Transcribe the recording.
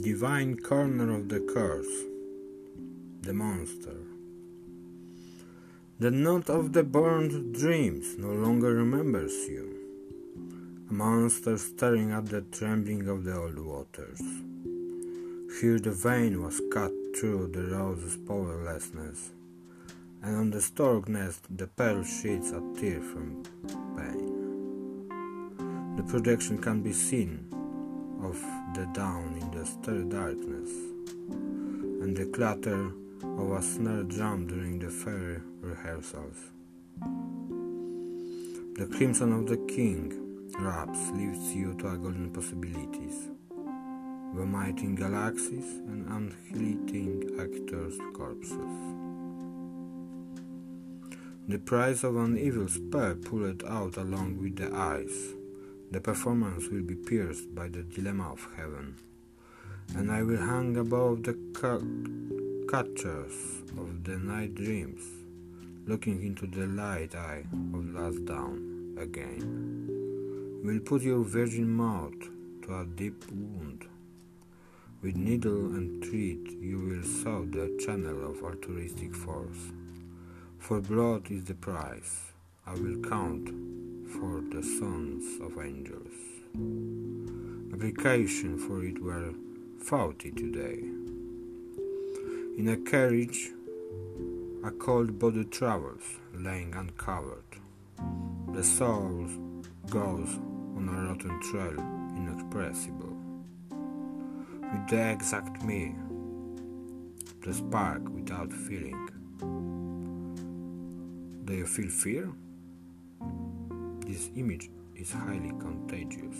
divine corner of the curse, the monster. The knot of the burned dreams no longer remembers you. A monster staring at the trembling of the old waters. Here the vein was cut through the rose's powerlessness, and on the stork nest the pearl sheds a tear from pain. The projection can be seen of the dawn in the starry darkness, and the clatter of a snare drum during the fairy rehearsals. The crimson of the king wraps lifts you to a golden possibilities, vomiting galaxies and unfleeting actors' corpses. The price of an evil spell pulled out along with the eyes. The performance will be pierced by the dilemma of heaven, and I will hang above the ca- catchers of the night dreams, looking into the light eye of last dawn again. Will put your virgin mouth to a deep wound. With needle and thread you will sew the channel of altruistic force. For blood is the price. I will count for the sons of angels. Application for it were faulty today. In a carriage, a cold body travels, lying uncovered. The soul goes on a rotten trail, inexpressible. With the exact me, the spark without feeling. Do you feel fear? This image is highly contagious.